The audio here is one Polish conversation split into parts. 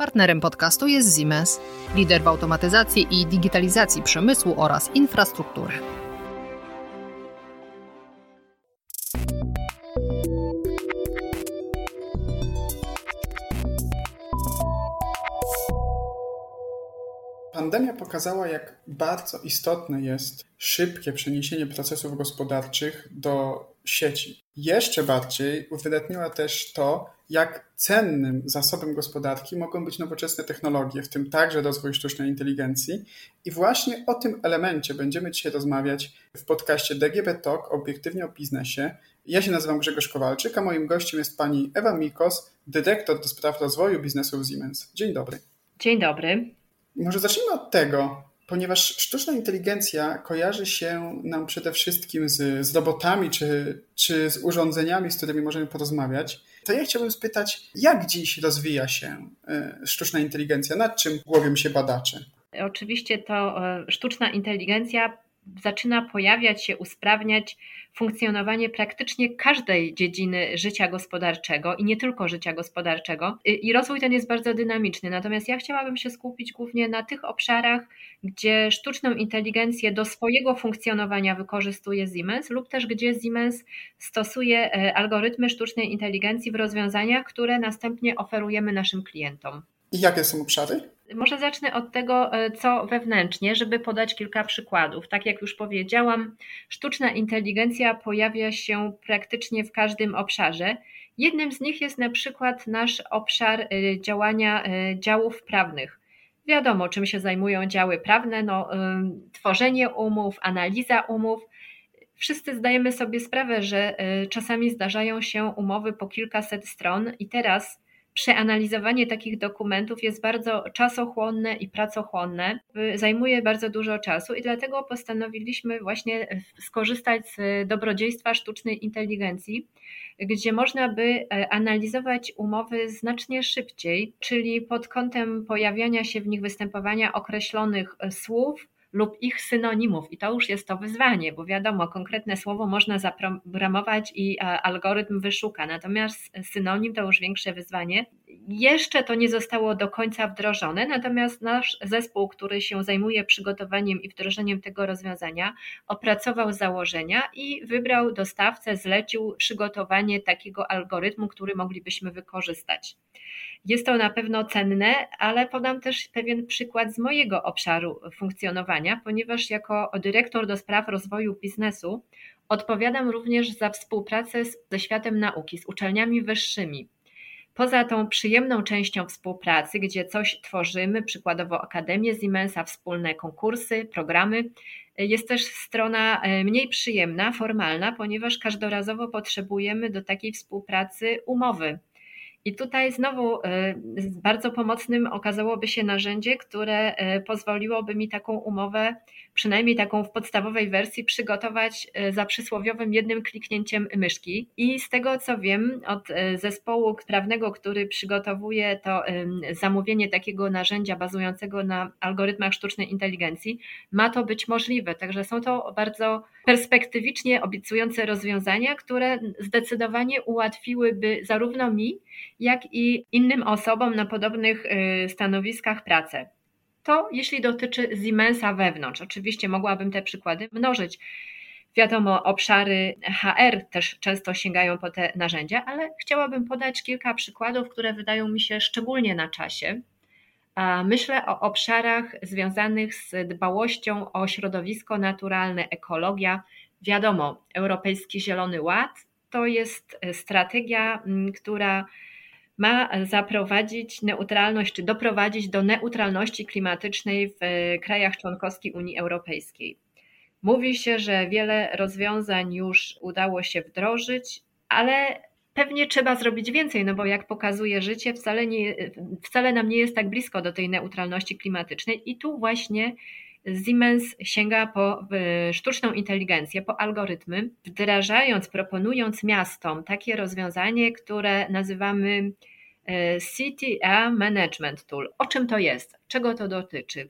Partnerem podcastu jest Siemens, lider w automatyzacji i digitalizacji przemysłu oraz infrastruktury. Pandemia pokazała, jak bardzo istotne jest szybkie przeniesienie procesów gospodarczych do sieci. Jeszcze bardziej uwydatniła też to, jak cennym zasobem gospodarki mogą być nowoczesne technologie, w tym także rozwój sztucznej inteligencji. I właśnie o tym elemencie będziemy dzisiaj rozmawiać w podcaście DGB Talk obiektywnie o biznesie. Ja się nazywam Grzegorz Kowalczyk, a moim gościem jest pani Ewa Mikos, dyrektor do spraw rozwoju biznesu w Siemens. Dzień dobry. Dzień dobry. Może zacznijmy od tego, ponieważ sztuczna inteligencja kojarzy się nam przede wszystkim z, z robotami czy, czy z urządzeniami, z którymi możemy porozmawiać, to ja chciałbym spytać, jak dziś rozwija się e, sztuczna inteligencja, nad czym głowią się badacze? Oczywiście to e, sztuczna inteligencja zaczyna pojawiać się, usprawniać funkcjonowanie praktycznie każdej dziedziny życia gospodarczego i nie tylko życia gospodarczego. I rozwój ten jest bardzo dynamiczny. Natomiast ja chciałabym się skupić głównie na tych obszarach, gdzie sztuczną inteligencję do swojego funkcjonowania wykorzystuje Siemens lub też gdzie Siemens stosuje e, algorytmy sztucznej inteligencji w rozwiązaniach, które następnie oferujemy naszym klientom. I jakie są obszary? Może zacznę od tego, e, co wewnętrznie, żeby podać kilka przykładów. Tak jak już powiedziałam, sztuczna inteligencja pojawia się praktycznie w każdym obszarze. Jednym z nich jest na przykład nasz obszar e, działania e, działów prawnych. Wiadomo, czym się zajmują działy prawne, no, tworzenie umów, analiza umów. Wszyscy zdajemy sobie sprawę, że czasami zdarzają się umowy po kilkaset stron, i teraz przeanalizowanie takich dokumentów jest bardzo czasochłonne i pracochłonne, zajmuje bardzo dużo czasu i dlatego postanowiliśmy właśnie skorzystać z dobrodziejstwa sztucznej inteligencji, gdzie można by e, analizować umowy znacznie szybciej, czyli pod kątem pojawiania się w nich występowania określonych słów, lub ich synonimów. I to już jest to wyzwanie, bo wiadomo, konkretne słowo można zaprogramować i e, algorytm wyszuka, natomiast synonim to już większe wyzwanie. Jeszcze to nie zostało do końca wdrożone, natomiast nasz zespół, który się zajmuje przygotowaniem i wdrożeniem tego rozwiązania, opracował założenia i wybrał dostawcę, zlecił przygotowanie takiego algorytmu, który moglibyśmy wykorzystać. Jest to na pewno cenne, ale podam też pewien przykład z mojego obszaru funkcjonowania, ponieważ jako dyrektor do spraw rozwoju biznesu odpowiadam również za współpracę ze światem nauki, z uczelniami wyższymi. Poza tą przyjemną częścią współpracy, gdzie coś tworzymy, przykładowo Akademię Siemensa, wspólne konkursy, programy, jest też strona e, mniej przyjemna, formalna, ponieważ każdorazowo potrzebujemy do takiej współpracy umowy i tutaj znowu y, bardzo pomocnym okazałoby się narzędzie, które y, pozwoliłoby mi taką umowę, przynajmniej taką w podstawowej wersji, przygotować y, za przysłowiowym jednym kliknięciem myszki. I z tego co wiem od zespołu prawnego, który przygotowuje to zamówienie takiego narzędzia bazującego na algorytmach sztucznej inteligencji, ma to być możliwe. Także są to bardzo perspektywicznie obiecujące rozwiązania, które zdecydowanie ułatwiłyby zarówno mi, jak i innym osobom na podobnych y, stanowiskach pracę. To jeśli dotyczy Siemensa wewnątrz. Oczywiście mogłabym te przykłady mnożyć. Wiadomo, obszary HR też często sięgają po te narzędzia, ale chciałabym podać kilka przykładów, które wydają mi się szczególnie na czasie. Myślę o obszarach związanych z dbałością o środowisko naturalne, ekologia. Wiadomo, Europejski Zielony Ład to jest strategia, która ma zaprowadzić neutralność, czy doprowadzić do neutralności klimatycznej w krajach członkowskich Unii Europejskiej. Mówi się, że wiele rozwiązań już udało się wdrożyć, ale pewnie trzeba zrobić więcej, no bo jak pokazuje życie, wcale, nie, wcale nam nie jest tak blisko do tej neutralności klimatycznej i tu właśnie Siemens sięga po sztuczną inteligencję, po algorytmy, wdrażając, proponując miastom takie rozwiązanie, które nazywamy e, CTA Management Tool. O czym to jest? Czego to dotyczy?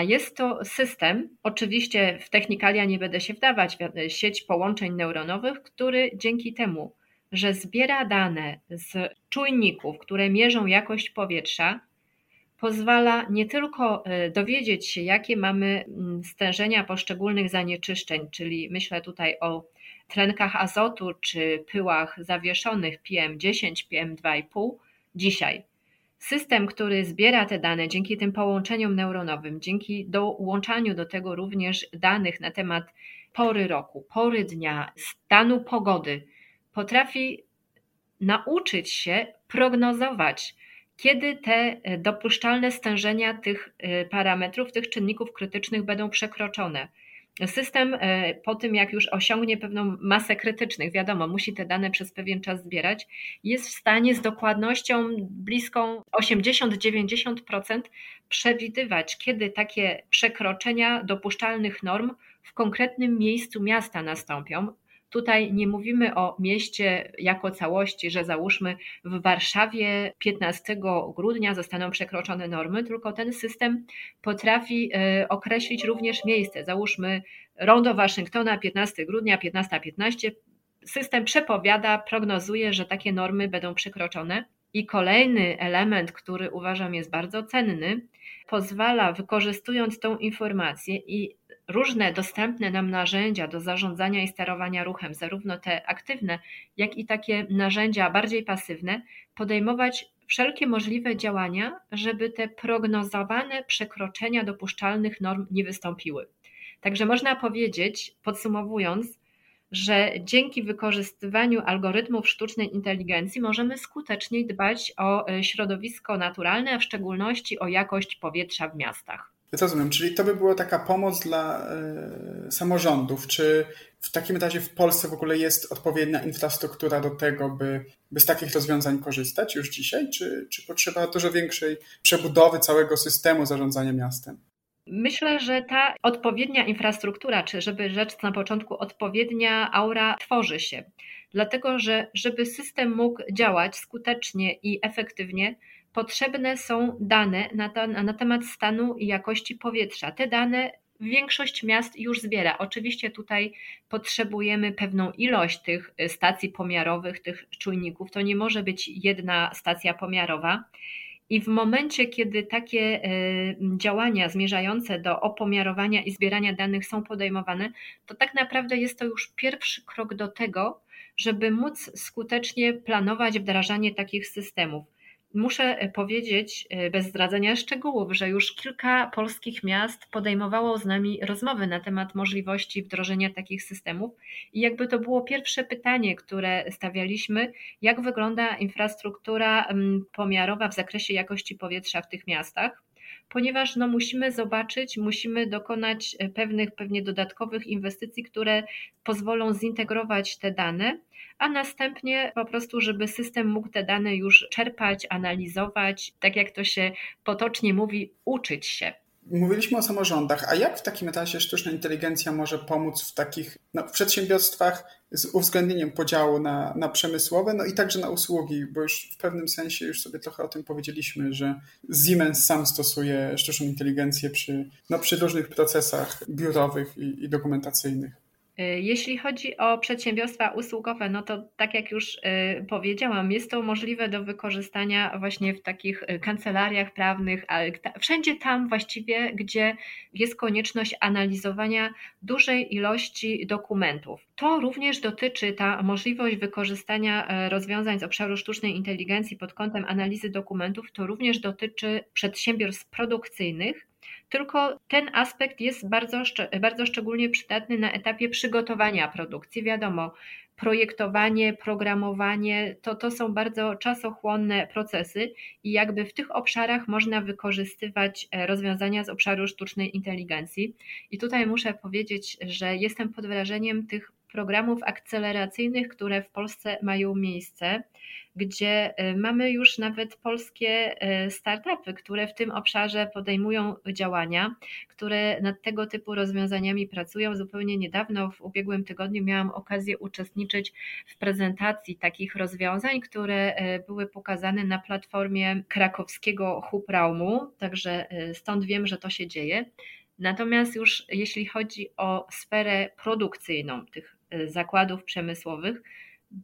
Jest to system, oczywiście w technikalia nie będę się wdawać, sieć połączeń neuronowych, który dzięki temu, że zbiera dane z czujników, które mierzą jakość powietrza, pozwala nie tylko e, dowiedzieć się, jakie mamy mm, stężenia poszczególnych zanieczyszczeń, czyli myślę tutaj o tlenkach azotu czy pyłach zawieszonych PM10, PM2,5 dzisiaj. System, który zbiera te dane dzięki tym połączeniom neuronowym, dzięki dołączaniu do tego również danych na temat pory roku, pory dnia, stanu pogody, potrafi nauczyć się prognozować, kiedy te dopuszczalne stężenia tych e, parametrów, tych czynników krytycznych będą przekroczone. System e, po tym, jak już osiągnie pewną masę krytycznych, wiadomo, musi te dane przez pewien czas zbierać, jest w stanie z dokładnością bliską 80-90% przewidywać, kiedy takie przekroczenia dopuszczalnych norm w konkretnym miejscu miasta nastąpią, Tutaj nie mówimy o mieście jako całości, że załóżmy w Warszawie 15 grudnia zostaną przekroczone normy, tylko ten system potrafi e, określić również miejsce. Załóżmy rondo Waszyngtona 15 grudnia 15.15. System przepowiada, prognozuje, że takie normy będą przekroczone. I kolejny element, który uważam jest bardzo cenny, pozwala, wykorzystując tą informację i różne dostępne nam narzędzia do zarządzania i sterowania ruchem, zarówno te aktywne, jak i takie narzędzia bardziej pasywne, podejmować wszelkie możliwe działania, żeby te prognozowane przekroczenia dopuszczalnych norm nie wystąpiły. Także można powiedzieć, podsumowując, że dzięki wykorzystywaniu algorytmów sztucznej inteligencji możemy skuteczniej dbać o e, środowisko naturalne, a w szczególności o jakość powietrza w miastach. Rozumiem, czyli to by była taka pomoc dla y, samorządów. Czy w takim razie w Polsce w ogóle jest odpowiednia infrastruktura do tego, by, by z takich rozwiązań korzystać już dzisiaj? Czy, czy potrzeba dużo większej przebudowy całego systemu zarządzania miastem? Myślę, że ta odpowiednia infrastruktura, czy żeby rzecz na początku, odpowiednia aura tworzy się. Dlatego, że żeby system mógł działać skutecznie i efektywnie, potrzebne są dane na, to, na temat stanu i jakości powietrza. Te dane większość miast już zbiera. Oczywiście tutaj potrzebujemy pewną ilość tych stacji pomiarowych, tych czujników. To nie może być jedna stacja pomiarowa. I w momencie, kiedy takie e, działania zmierzające do opomiarowania i zbierania danych są podejmowane, to tak naprawdę jest to już pierwszy krok do tego, żeby móc skutecznie planować wdrażanie takich systemów. Muszę e, powiedzieć, e, bez zdradzenia szczegółów, że już kilka polskich miast podejmowało z nami rozmowy na temat możliwości wdrożenia takich systemów. I jakby to było pierwsze pytanie, które stawialiśmy, jak wygląda infrastruktura pomiarowa w zakresie jakości powietrza w tych miastach ponieważ no, musimy zobaczyć, musimy dokonać e, pewnych pewnie dodatkowych inwestycji, które pozwolą zintegrować te dane, a następnie po prostu, żeby system mógł te dane już czerpać, analizować, tak jak to się potocznie mówi, uczyć się. Mówiliśmy o samorządach, a jak w takim razie sztuczna inteligencja może pomóc w takich no, w przedsiębiorstwach z uwzględnieniem podziału na, na przemysłowe, no i także na usługi, bo już w pewnym sensie już sobie trochę o tym powiedzieliśmy, że Siemens sam stosuje sztuczną inteligencję przy, no, przy różnych procesach biurowych i, i dokumentacyjnych. Y, jeśli chodzi o przedsiębiorstwa usługowe, no to tak jak już y, powiedziałam, jest to możliwe do wykorzystania właśnie w takich y, kancelariach prawnych, wszędzie tam właściwie, gdzie jest konieczność analizowania dużej ilości dokumentów. To również dotyczy ta możliwość wykorzystania rozwiązań z obszaru sztucznej inteligencji pod kątem analizy dokumentów, to również dotyczy przedsiębiorstw produkcyjnych, tylko ten aspekt jest bardzo, bardzo szczególnie przydatny na etapie przygotowania produkcji. Wiadomo, projektowanie, programowanie to, to są bardzo czasochłonne procesy i jakby w tych obszarach można wykorzystywać e, rozwiązania z obszaru sztucznej inteligencji. I tutaj muszę powiedzieć, że jestem pod wrażeniem tych programów akceleracyjnych, które w Polsce mają miejsce, gdzie e, mamy już nawet polskie e, startupy, które w tym obszarze podejmują działania, które nad tego typu rozwiązaniami pracują. Zupełnie niedawno, w ubiegłym tygodniu, miałam okazję uczestniczyć w prezentacji takich rozwiązań, które e, były pokazane na platformie krakowskiego Hubraumu, także stąd wiem, że to się dzieje. Natomiast już jeśli chodzi o sferę produkcyjną tych zakładów przemysłowych,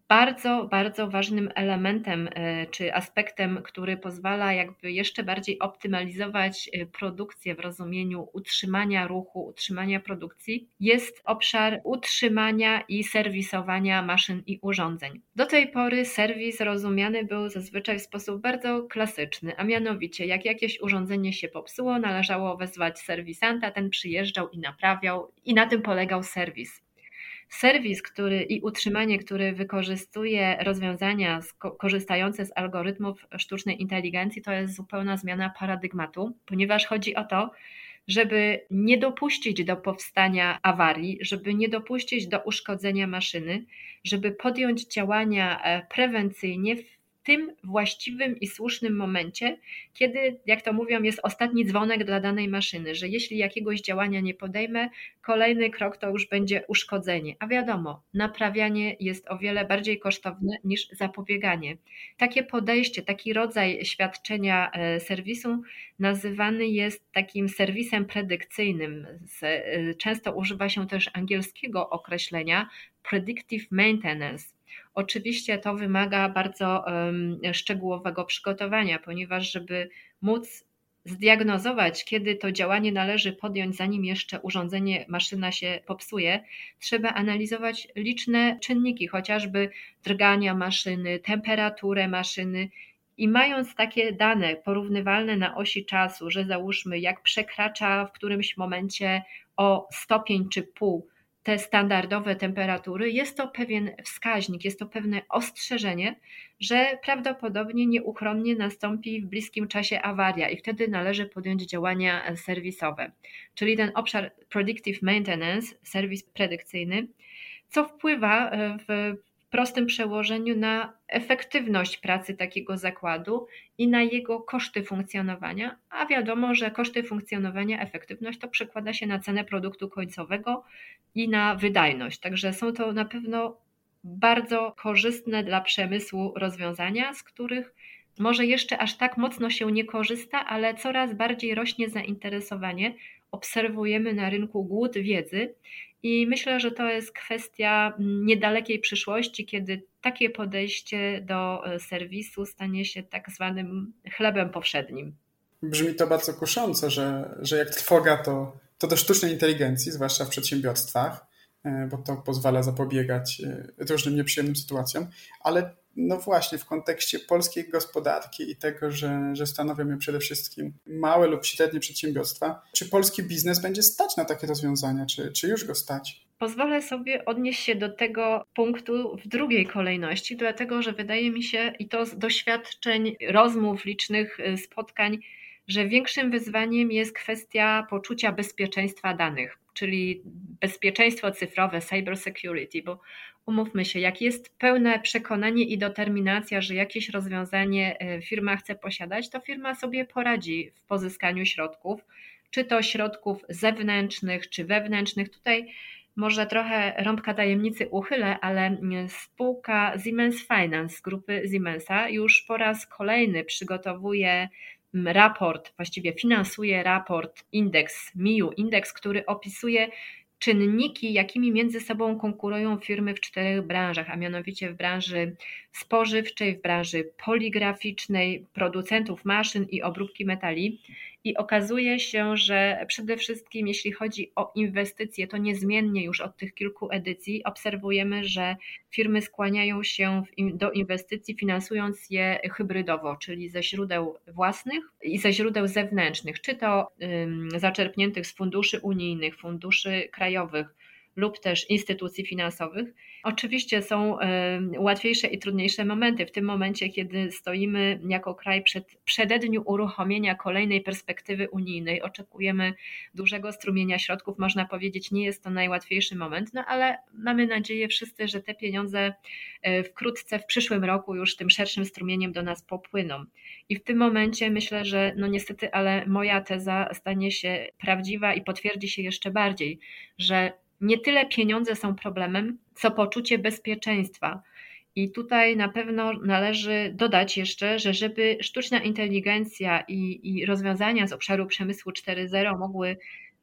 bardzo, bardzo ważnym elementem e, czy aspektem, który pozwala jakby jeszcze bardziej optymalizować e, produkcję w rozumieniu utrzymania ruchu, utrzymania produkcji, jest obszar utrzymania i serwisowania maszyn i urządzeń. Do tej pory serwis rozumiany był zazwyczaj w sposób bardzo klasyczny, a mianowicie jak jakieś urządzenie się popsuło, należało wezwać serwisanta, ten przyjeżdżał i naprawiał i na tym polegał serwis serwis który, i utrzymanie, który wykorzystuje rozwiązania korzystające z algorytmów sztucznej inteligencji, to jest zupełna zmiana paradygmatu, ponieważ chodzi o to, żeby nie dopuścić do powstania awarii, żeby nie dopuścić do uszkodzenia maszyny, żeby podjąć działania e, prewencyjnie w tym właściwym i słusznym momencie, kiedy, jak to mówią, jest ostatni dzwonek dla danej maszyny, że jeśli jakiegoś działania nie podejmę, kolejny krok to już będzie uszkodzenie. A wiadomo, naprawianie jest o wiele bardziej kosztowne niż zapobieganie. Takie podejście, taki rodzaj świadczenia e, serwisu nazywany jest takim serwisem predykcyjnym. E, często używa się też angielskiego określenia predictive maintenance Oczywiście to wymaga bardzo szczegółowego przygotowania, ponieważ żeby móc zdiagnozować, kiedy to działanie należy podjąć, zanim jeszcze urządzenie, maszyna się popsuje, trzeba analizować liczne czynniki, chociażby drgania maszyny, temperaturę maszyny. I mając takie dane porównywalne na osi czasu, że załóżmy, jak przekracza w którymś momencie o stopień czy pół te standardowe temperatury, jest to pewien wskaźnik, jest to pewne ostrzeżenie, że prawdopodobnie nieuchronnie nastąpi w bliskim czasie awaria i wtedy należy podjąć działania serwisowe. Czyli ten obszar predictive maintenance, serwis predykcyjny, co wpływa w prostym przełożeniu na efektywność pracy takiego zakładu i na jego koszty funkcjonowania, a wiadomo, że koszty funkcjonowania, efektywność to przekłada się na cenę produktu końcowego i na wydajność. Także są to na pewno bardzo korzystne dla przemysłu rozwiązania, z których może jeszcze aż tak mocno się nie korzysta, ale coraz bardziej rośnie zainteresowanie. Obserwujemy na rynku głód wiedzy i myślę, że to jest kwestia niedalekiej przyszłości, kiedy takie podejście do e, serwisu stanie się tak zwanym chlebem powszednim. Brzmi to bardzo kusząco, że, że jak trwoga to, to do sztucznej inteligencji, zwłaszcza w przedsiębiorstwach, e, bo to pozwala zapobiegać e, różnym nieprzyjemnym sytuacjom, ale no właśnie, w kontekście polskiej gospodarki i tego, że, że stanowią ją przede wszystkim małe lub średnie przedsiębiorstwa, czy polski biznes będzie stać na takie rozwiązania, czy, czy już go stać? Pozwolę sobie odnieść się do tego punktu w drugiej kolejności, dlatego że wydaje mi się, i to z doświadczeń, rozmów, licznych y, spotkań, że większym wyzwaniem jest kwestia poczucia bezpieczeństwa danych, czyli bezpieczeństwo cyfrowe, cyber security, bo umówmy się, jak jest pełne przekonanie i determinacja, że jakieś rozwiązanie e, firma chce posiadać, to firma sobie poradzi w pozyskaniu środków, czy to środków zewnętrznych, czy wewnętrznych. Tutaj może trochę rąbka tajemnicy uchylę, ale spółka Siemens Finance grupy Siemensa już po raz kolejny przygotowuje raport, właściwie finansuje raport indeks MIU, indeks, który opisuje czynniki, jakimi między sobą konkurują firmy w czterech branżach, a mianowicie w branży spożywczej, w branży poligraficznej, producentów maszyn i obróbki metali. I okazuje się, że przede wszystkim jeśli chodzi o inwestycje, to niezmiennie już od tych kilku edycji obserwujemy, że firmy skłaniają się do inwestycji, finansując je hybrydowo, czyli ze źródeł własnych i ze źródeł zewnętrznych, czy to zaczerpniętych z funduszy unijnych, funduszy krajowych lub też instytucji finansowych. Oczywiście są łatwiejsze i trudniejsze momenty. W tym momencie, kiedy stoimy jako kraj przed przededniu uruchomienia kolejnej perspektywy unijnej, oczekujemy dużego strumienia środków, można powiedzieć, nie jest to najłatwiejszy moment, no ale mamy nadzieję wszyscy, że te pieniądze e, wkrótce w przyszłym roku już tym szerszym strumieniem do nas popłyną. I w tym momencie myślę, że no niestety, ale moja teza stanie się prawdziwa i potwierdzi się jeszcze bardziej, że nie tyle pieniądze są problemem, co poczucie bezpieczeństwa. I tutaj na pewno należy dodać jeszcze, że żeby sztuczna inteligencja i, i rozwiązania z obszaru przemysłu 4.0 mogły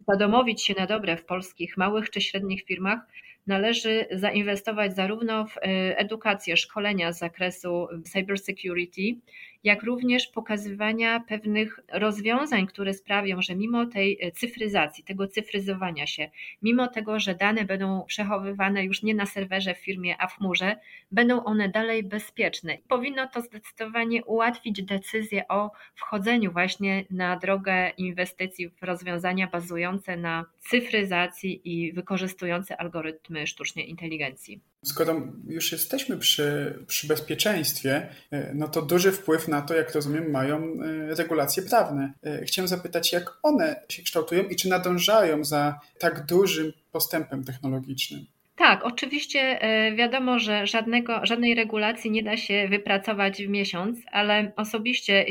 zadomowić się na dobre w polskich małych czy średnich firmach, należy zainwestować zarówno w edukację, szkolenia z zakresu cybersecurity, jak również pokazywania pewnych rozwiązań, które sprawią, że mimo tej e, cyfryzacji, tego cyfryzowania się, mimo tego, że dane będą przechowywane już nie na serwerze w firmie, a w chmurze, będą one dalej bezpieczne. Powinno to zdecydowanie ułatwić decyzję o wchodzeniu właśnie na drogę inwestycji w rozwiązania bazujące na cyfryzacji i wykorzystujące algorytmy sztucznej inteligencji. Skoro już jesteśmy przy, przy bezpieczeństwie, e, no to duży wpływ na to, jak rozumiem, mają e, regulacje prawne. E, chciałem zapytać, jak one się kształtują i czy nadążają za tak dużym postępem technologicznym? Tak, oczywiście wiadomo, że żadnego, żadnej regulacji nie da się wypracować w miesiąc, ale osobiście,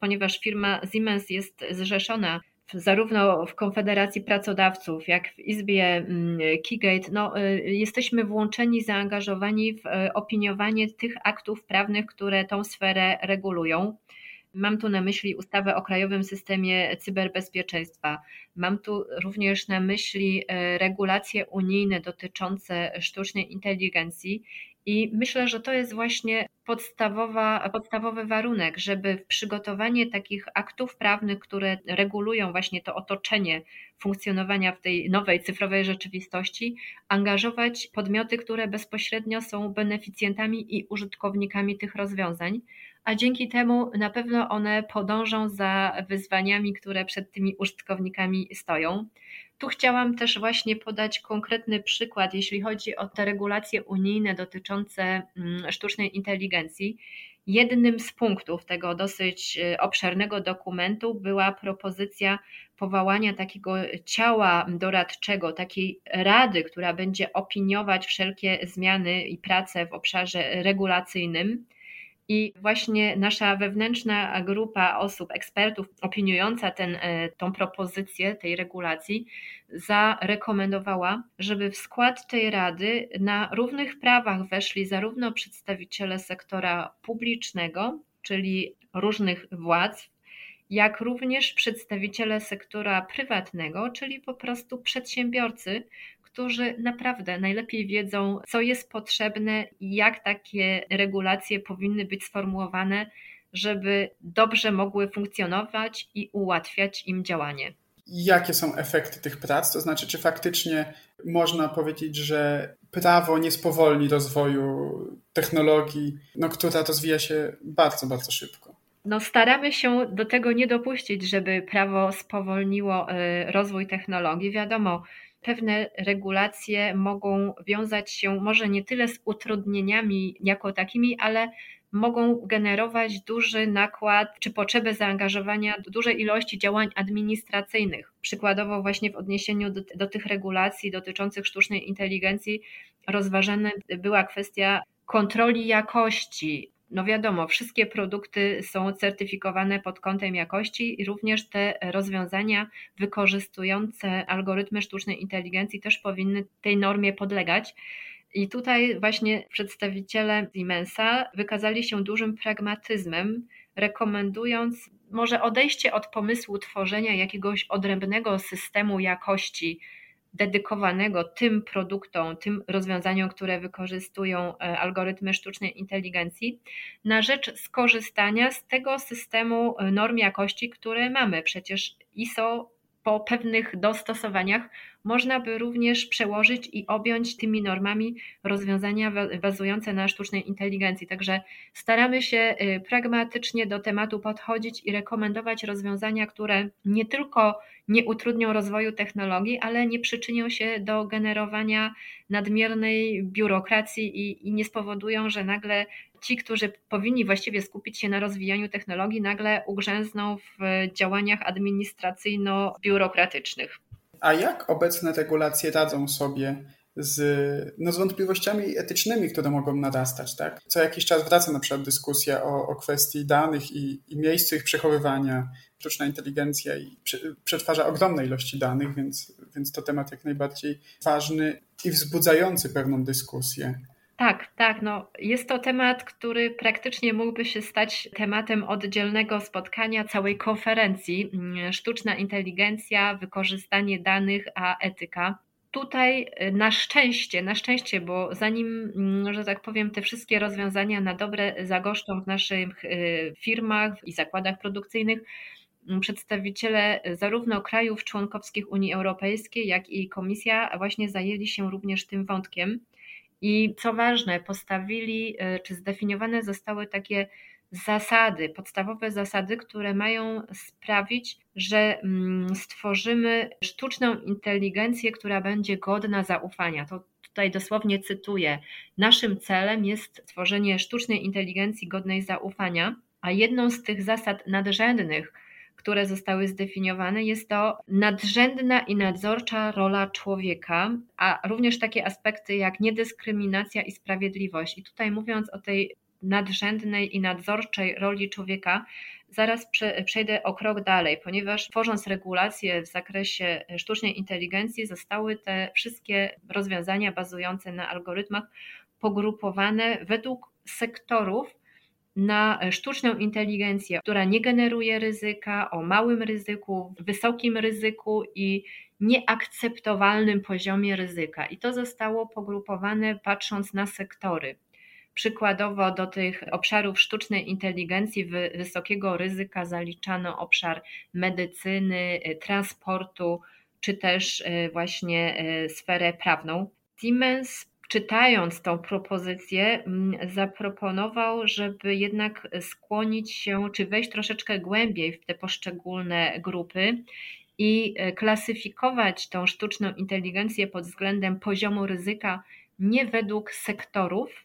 ponieważ firma Siemens jest zrzeszona zarówno w Konfederacji Pracodawców, jak w Izbie mm, Kigate, no, y, jesteśmy włączeni, zaangażowani w y, opiniowanie tych aktów prawnych, które tą sferę regulują. Mam tu na myśli ustawę o Krajowym Systemie Cyberbezpieczeństwa. Mam tu również na myśli y, regulacje unijne dotyczące sztucznej inteligencji i myślę, że to jest właśnie podstawowa, podstawowy warunek, żeby w przygotowanie takich aktów prawnych, które regulują właśnie to otoczenie funkcjonowania w tej nowej cyfrowej rzeczywistości, angażować podmioty, które bezpośrednio są beneficjentami i użytkownikami tych rozwiązań, a dzięki temu na pewno one podążą za wyzwaniami, które przed tymi użytkownikami stoją. Tu chciałam też właśnie podać konkretny przykład, jeśli chodzi o te regulacje unijne dotyczące mm, sztucznej inteligencji. Jednym z punktów tego dosyć y, obszernego dokumentu była propozycja powołania takiego ciała doradczego, takiej rady, która będzie opiniować wszelkie zmiany i prace w obszarze regulacyjnym. I właśnie nasza wewnętrzna grupa osób, ekspertów opiniująca ten, e, tą propozycję tej regulacji, zarekomendowała, żeby w skład tej rady na równych prawach weszli zarówno przedstawiciele sektora publicznego, czyli różnych władz, jak również przedstawiciele sektora prywatnego, czyli po prostu przedsiębiorcy, którzy naprawdę najlepiej wiedzą, co jest potrzebne i jak takie regulacje powinny być sformułowane, żeby dobrze mogły funkcjonować i ułatwiać im działanie. Jakie są efekty tych prac? To znaczy, czy faktycznie można powiedzieć, że prawo nie spowolni rozwoju technologii, no, która rozwija się bardzo, bardzo szybko? No, staramy się do tego nie dopuścić, żeby prawo spowolniło y, rozwój technologii. Wiadomo, pewne regulacje mogą wiązać się może nie tyle z utrudnieniami jako takimi, ale mogą generować duży nakład czy potrzebę zaangażowania dużej ilości działań administracyjnych. Przykładowo, właśnie w odniesieniu do, do tych regulacji dotyczących sztucznej inteligencji, rozważana była kwestia kontroli jakości, no wiadomo, wszystkie produkty są certyfikowane pod kątem jakości i również te rozwiązania wykorzystujące algorytmy sztucznej inteligencji też powinny tej normie podlegać. I tutaj właśnie przedstawiciele Siemensa wykazali się dużym pragmatyzmem, rekomendując może odejście od pomysłu tworzenia jakiegoś odrębnego systemu jakości dedykowanego tym produktom, tym rozwiązaniom, które wykorzystują e, algorytmy sztucznej inteligencji, na rzecz skorzystania z tego systemu e, norm jakości, które mamy. Przecież ISO po pewnych dostosowaniach można by również przełożyć i objąć tymi normami rozwiązania bazujące na sztucznej inteligencji. Także staramy się y, pragmatycznie do tematu podchodzić i rekomendować rozwiązania, które nie tylko nie utrudnią rozwoju technologii, ale nie przyczynią się do generowania nadmiernej biurokracji i, i nie spowodują, że nagle ci, którzy powinni właściwie skupić się na rozwijaniu technologii, nagle ugrzęzną w działaniach administracyjno-biurokratycznych. A jak obecne regulacje radzą sobie z, no, z wątpliwościami etycznymi, które mogą narastać. Tak? Co jakiś czas wraca na przykład dyskusja o, o kwestii danych i, i miejscu ich przechowywania. Sztuczna inteligencja i przetwarza ogromne ilości danych, więc, więc to temat jak najbardziej ważny i wzbudzający pewną dyskusję. Tak, tak. No, jest to temat, który praktycznie mógłby się stać tematem oddzielnego spotkania całej konferencji. Mm, sztuczna inteligencja, wykorzystanie danych, a etyka. tutaj y, na szczęście, na szczęście, bo zanim, mm, że tak powiem, te wszystkie rozwiązania na dobre zagoszczą w naszych y, firmach i zakładach produkcyjnych, mm, przedstawiciele zarówno krajów członkowskich Unii Europejskiej, jak i Komisja właśnie zajęli się również tym wątkiem. I co ważne, postawili, y, czy zdefiniowane zostały takie zasady, podstawowe zasady, które mają sprawić, że mm, stworzymy sztuczną inteligencję, która będzie godna zaufania. To tutaj dosłownie cytuję: Naszym celem jest stworzenie sztucznej inteligencji godnej zaufania, a jedną z tych zasad nadrzędnych, które zostały zdefiniowane, jest to nadrzędna i nadzorcza rola człowieka, a również takie aspekty jak niedyskryminacja i sprawiedliwość. I tutaj mówiąc o tej nadrzędnej i nadzorczej roli człowieka, zaraz przejdę o krok dalej, ponieważ tworząc regulacje w zakresie sztucznej inteligencji, zostały te wszystkie rozwiązania bazujące na algorytmach pogrupowane według sektorów na sztuczną inteligencję, która nie generuje ryzyka, o małym ryzyku, wysokim ryzyku i nieakceptowalnym poziomie ryzyka. I to zostało pogrupowane patrząc na sektory. Przykładowo do tych obszarów sztucznej inteligencji wysokiego ryzyka zaliczano obszar medycyny, y, transportu, czy też y, właśnie sferę prawną. Siemens czytając tą propozycję, mm, zaproponował, żeby jednak skłonić się, czy wejść troszeczkę głębiej w te poszczególne grupy i klasyfikować tą sztuczną inteligencję pod względem poziomu ryzyka nie według sektorów,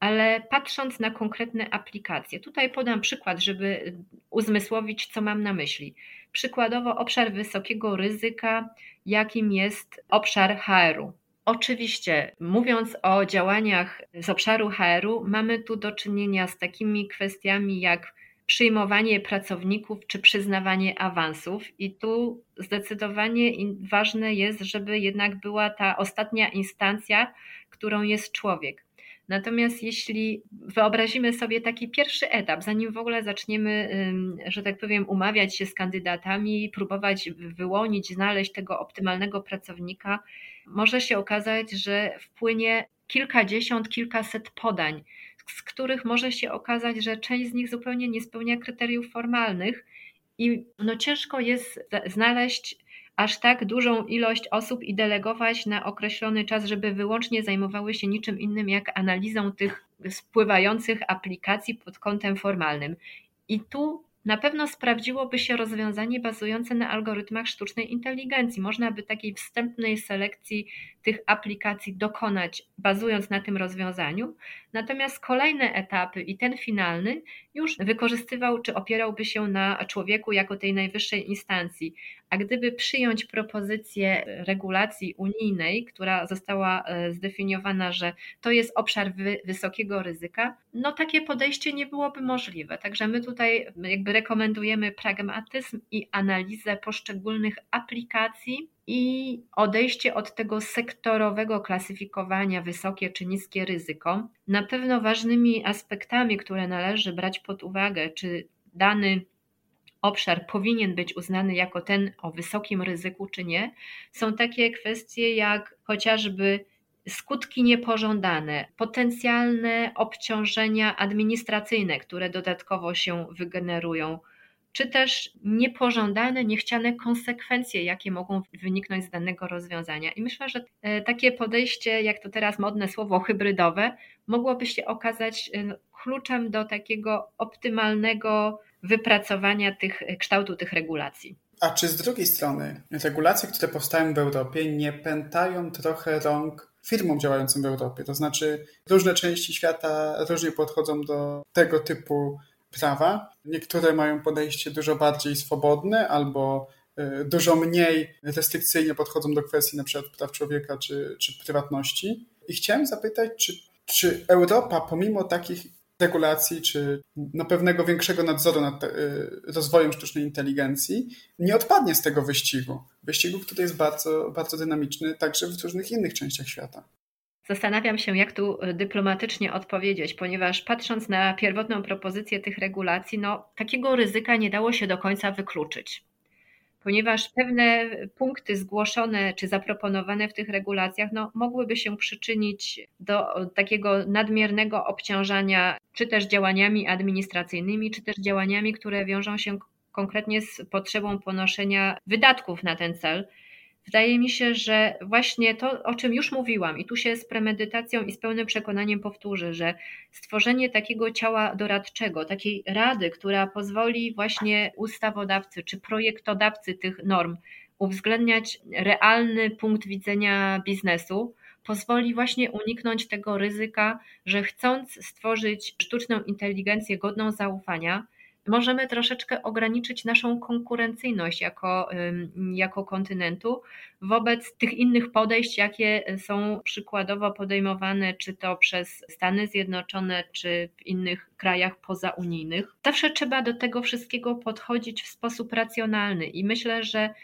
ale patrząc na konkretne aplikacje, tutaj podam przykład, żeby uzmysłowić, co mam na myśli. Przykładowo obszar wysokiego ryzyka, jakim jest obszar HR-u. Oczywiście, mówiąc o działaniach z obszaru HR-u, mamy tu do czynienia z takimi kwestiami jak przyjmowanie pracowników czy przyznawanie awansów, i tu zdecydowanie ważne jest, żeby jednak była ta ostatnia instancja, którą jest człowiek. Natomiast jeśli wyobrazimy sobie taki pierwszy etap, zanim w ogóle zaczniemy, że tak powiem, umawiać się z kandydatami, próbować wyłonić, znaleźć tego optymalnego pracownika, może się okazać, że wpłynie kilkadziesiąt, kilkaset podań, z których może się okazać, że część z nich zupełnie nie spełnia kryteriów formalnych i no ciężko jest znaleźć aż tak dużą ilość osób i delegować na określony czas, żeby wyłącznie zajmowały się niczym innym jak analizą tych spływających aplikacji pod kątem formalnym. I tu na pewno sprawdziłoby się rozwiązanie bazujące na algorytmach sztucznej inteligencji. Można by takiej wstępnej selekcji tych aplikacji dokonać, bazując na tym rozwiązaniu. Natomiast kolejne etapy i ten finalny już wykorzystywał czy opierałby się na człowieku jako tej najwyższej instancji. A gdyby przyjąć propozycję regulacji unijnej, która została e, zdefiniowana, że to jest obszar wysokiego ryzyka, no takie podejście nie byłoby możliwe. Także my tutaj jakby rekomendujemy pragmatyzm i analizę poszczególnych aplikacji i odejście od tego sektorowego klasyfikowania wysokie czy niskie ryzyko. Na pewno ważnymi aspektami, które należy brać pod uwagę, czy dany obszar powinien być uznany jako ten o wysokim ryzyku, czy nie, są takie kwestie jak chociażby skutki niepożądane, potencjalne obciążenia administracyjne, które dodatkowo się wygenerują czy też niepożądane, niechciane konsekwencje, jakie mogą wyniknąć z danego rozwiązania. I myślę, że e, takie podejście, jak to teraz modne słowo hybrydowe, mogłoby się okazać e, kluczem do takiego optymalnego wypracowania tych, e, kształtu tych regulacji. A czy z drugiej strony regulacje, które powstają w Europie, nie pętają trochę rąk firmom działającym w Europie? To znaczy, różne części świata różnie podchodzą do tego typu prawa. Niektóre mają podejście dużo bardziej swobodne albo e, dużo mniej restrykcyjnie podchodzą do kwestii np. praw człowieka czy, czy prywatności. I chciałem zapytać, czy, czy Europa pomimo takich regulacji, czy na pewnego większego nadzoru nad e, rozwojem sztucznej inteligencji, nie odpadnie z tego wyścigu. Wyścigu, który jest bardzo, bardzo dynamiczny także w różnych innych częściach świata. Zastanawiam się, jak tu y, dyplomatycznie odpowiedzieć, ponieważ patrząc na pierwotną propozycję tych regulacji, no, takiego ryzyka nie dało się do końca wykluczyć. ponieważ pewne punkty zgłoszone czy zaproponowane w tych regulacjach no, mogłyby się przyczynić do takiego nadmiernego obciążania czy też działaniami administracyjnymi, czy też działaniami, które wiążą się konkretnie z potrzebą ponoszenia wydatków na ten cel. Wydaje mi się, że właśnie to, o czym już mówiłam, i tu się z premedytacją i z pełnym przekonaniem powtórzę, że stworzenie takiego ciała doradczego, takiej rady, która pozwoli właśnie ustawodawcy czy projektodawcy tych norm uwzględniać realny punkt widzenia biznesu, pozwoli właśnie uniknąć tego ryzyka, że chcąc stworzyć sztuczną inteligencję godną zaufania, możemy troszeczkę ograniczyć naszą konkurencyjność jako, jako kontynentu wobec tych innych podejść, jakie są przykładowo podejmowane, czy to przez Stany Zjednoczone, czy w innych krajach pozaunijnych. Zawsze trzeba do tego wszystkiego podchodzić w sposób racjonalny i myślę, że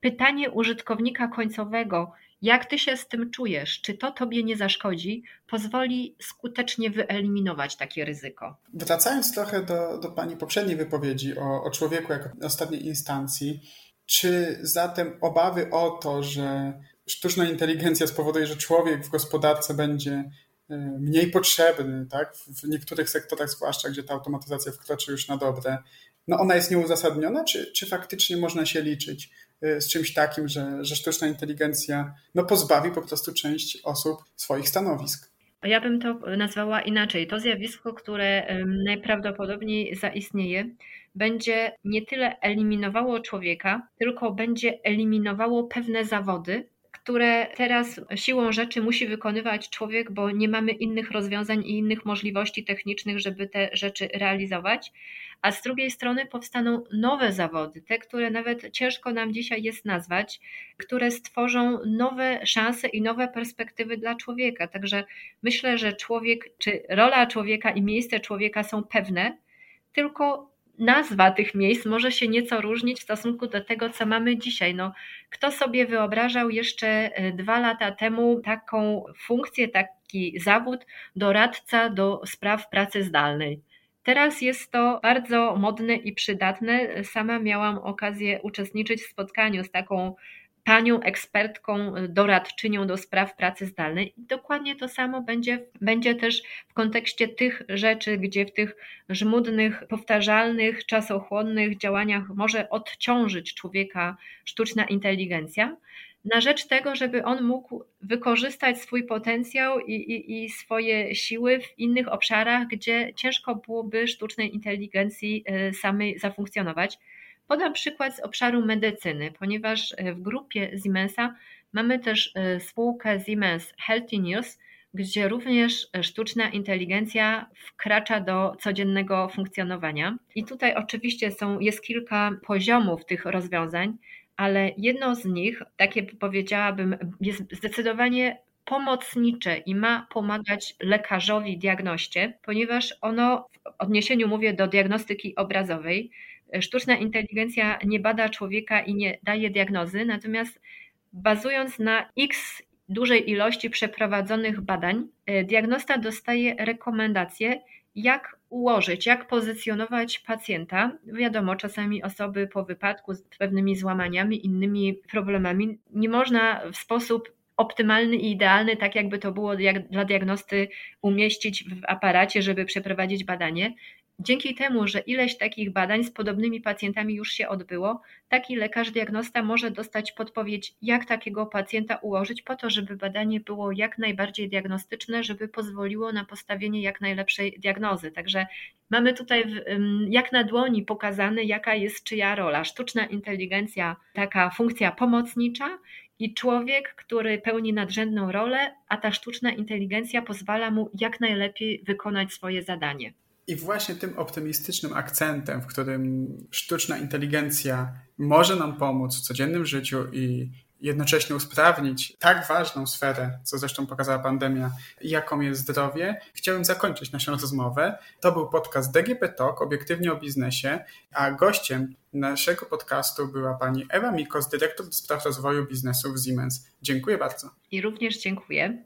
pytanie użytkownika końcowego, jak ty się z tym czujesz? Czy to tobie nie zaszkodzi? Pozwoli skutecznie wyeliminować takie ryzyko. Wracając trochę do, do Pani poprzedniej wypowiedzi o, o człowieku jako ostatniej instancji, czy zatem obawy o to, że sztuczna inteligencja spowoduje, że człowiek w gospodarce będzie e, mniej potrzebny, tak? w niektórych sektorach, zwłaszcza gdzie ta automatyzacja wkroczy już na dobre, no ona jest nieuzasadniona, czy, czy faktycznie można się liczyć z czymś takim, że, że sztuczna inteligencja no, pozbawi po prostu część osób swoich stanowisk. Ja bym to nazwała inaczej. To zjawisko, które najprawdopodobniej zaistnieje, będzie nie tyle eliminowało człowieka, tylko będzie eliminowało pewne zawody, które teraz siłą rzeczy musi wykonywać człowiek, bo nie mamy innych rozwiązań i innych możliwości technicznych, żeby te rzeczy realizować. A z drugiej strony powstaną nowe zawody, te, które nawet ciężko nam dzisiaj jest nazwać, które stworzą nowe szanse i nowe perspektywy dla człowieka. Także myślę, że człowiek, czy rola człowieka i miejsce człowieka są pewne, tylko nazwa tych miejsc może się nieco różnić w stosunku do tego, co mamy dzisiaj. No, kto sobie wyobrażał jeszcze e, dwa lata temu taką funkcję, taki zawód doradca do spraw pracy zdalnej? Teraz jest to bardzo modne i przydatne. Sama miałam okazję uczestniczyć w spotkaniu z taką panią ekspertką, doradczynią do spraw pracy zdalnej. I dokładnie to samo będzie, będzie też w kontekście tych rzeczy, gdzie w tych żmudnych, powtarzalnych, czasochłonnych działaniach może odciążyć człowieka sztuczna inteligencja na rzecz tego, żeby on mógł wykorzystać swój potencjał i, i, i, swoje siły w innych obszarach, gdzie ciężko byłoby sztucznej inteligencji y, samej zafunkcjonować. Podam przykład z obszaru medycyny, ponieważ e, w grupie Siemensa mamy też e, spółkę Siemens Healthy News, gdzie również sztuczna inteligencja wkracza do codziennego funkcjonowania. I tutaj oczywiście są, jest kilka poziomów tych rozwiązań, ale jedno z nich, takie powiedziałabym, jest zdecydowanie pomocnicze i ma pomagać lekarzowi, diagnoście, ponieważ ono, w odniesieniu mówię do diagnostyki obrazowej, sztuczna inteligencja nie bada człowieka i nie daje diagnozy, natomiast bazując na x dużej ilości przeprowadzonych badań, e, diagnosta dostaje rekomendacje, jak ułożyć, jak pozycjonować pacjenta. Wiadomo, czasami osoby po wypadku z pewnymi złamaniami, innymi problemami nie można w sposób optymalny i idealny, tak jakby to było dla diagnosty, umieścić w aparacie, żeby przeprowadzić badanie. Dzięki temu, że ileś takich badań z podobnymi pacjentami już się odbyło, taki lekarz diagnosta może dostać podpowiedź, jak takiego pacjenta ułożyć, po to, żeby badanie było jak najbardziej diagnostyczne, żeby pozwoliło na postawienie jak najlepszej diagnozy. Także mamy tutaj jak na dłoni pokazane, jaka jest czyja rola. Sztuczna inteligencja, taka funkcja pomocnicza i człowiek, który pełni nadrzędną rolę, a ta sztuczna inteligencja pozwala mu jak najlepiej wykonać swoje zadanie. I właśnie tym optymistycznym akcentem, w którym sztuczna inteligencja może nam pomóc w codziennym życiu i jednocześnie usprawnić tak ważną sferę, co zresztą pokazała pandemia, jaką jest zdrowie, chciałem zakończyć naszą rozmowę. To był podcast DGP Talk, obiektywnie o biznesie, a gościem naszego podcastu była pani Ewa Mikos, dyrektor do spraw rozwoju biznesu w Siemens. Dziękuję bardzo. I również dziękuję.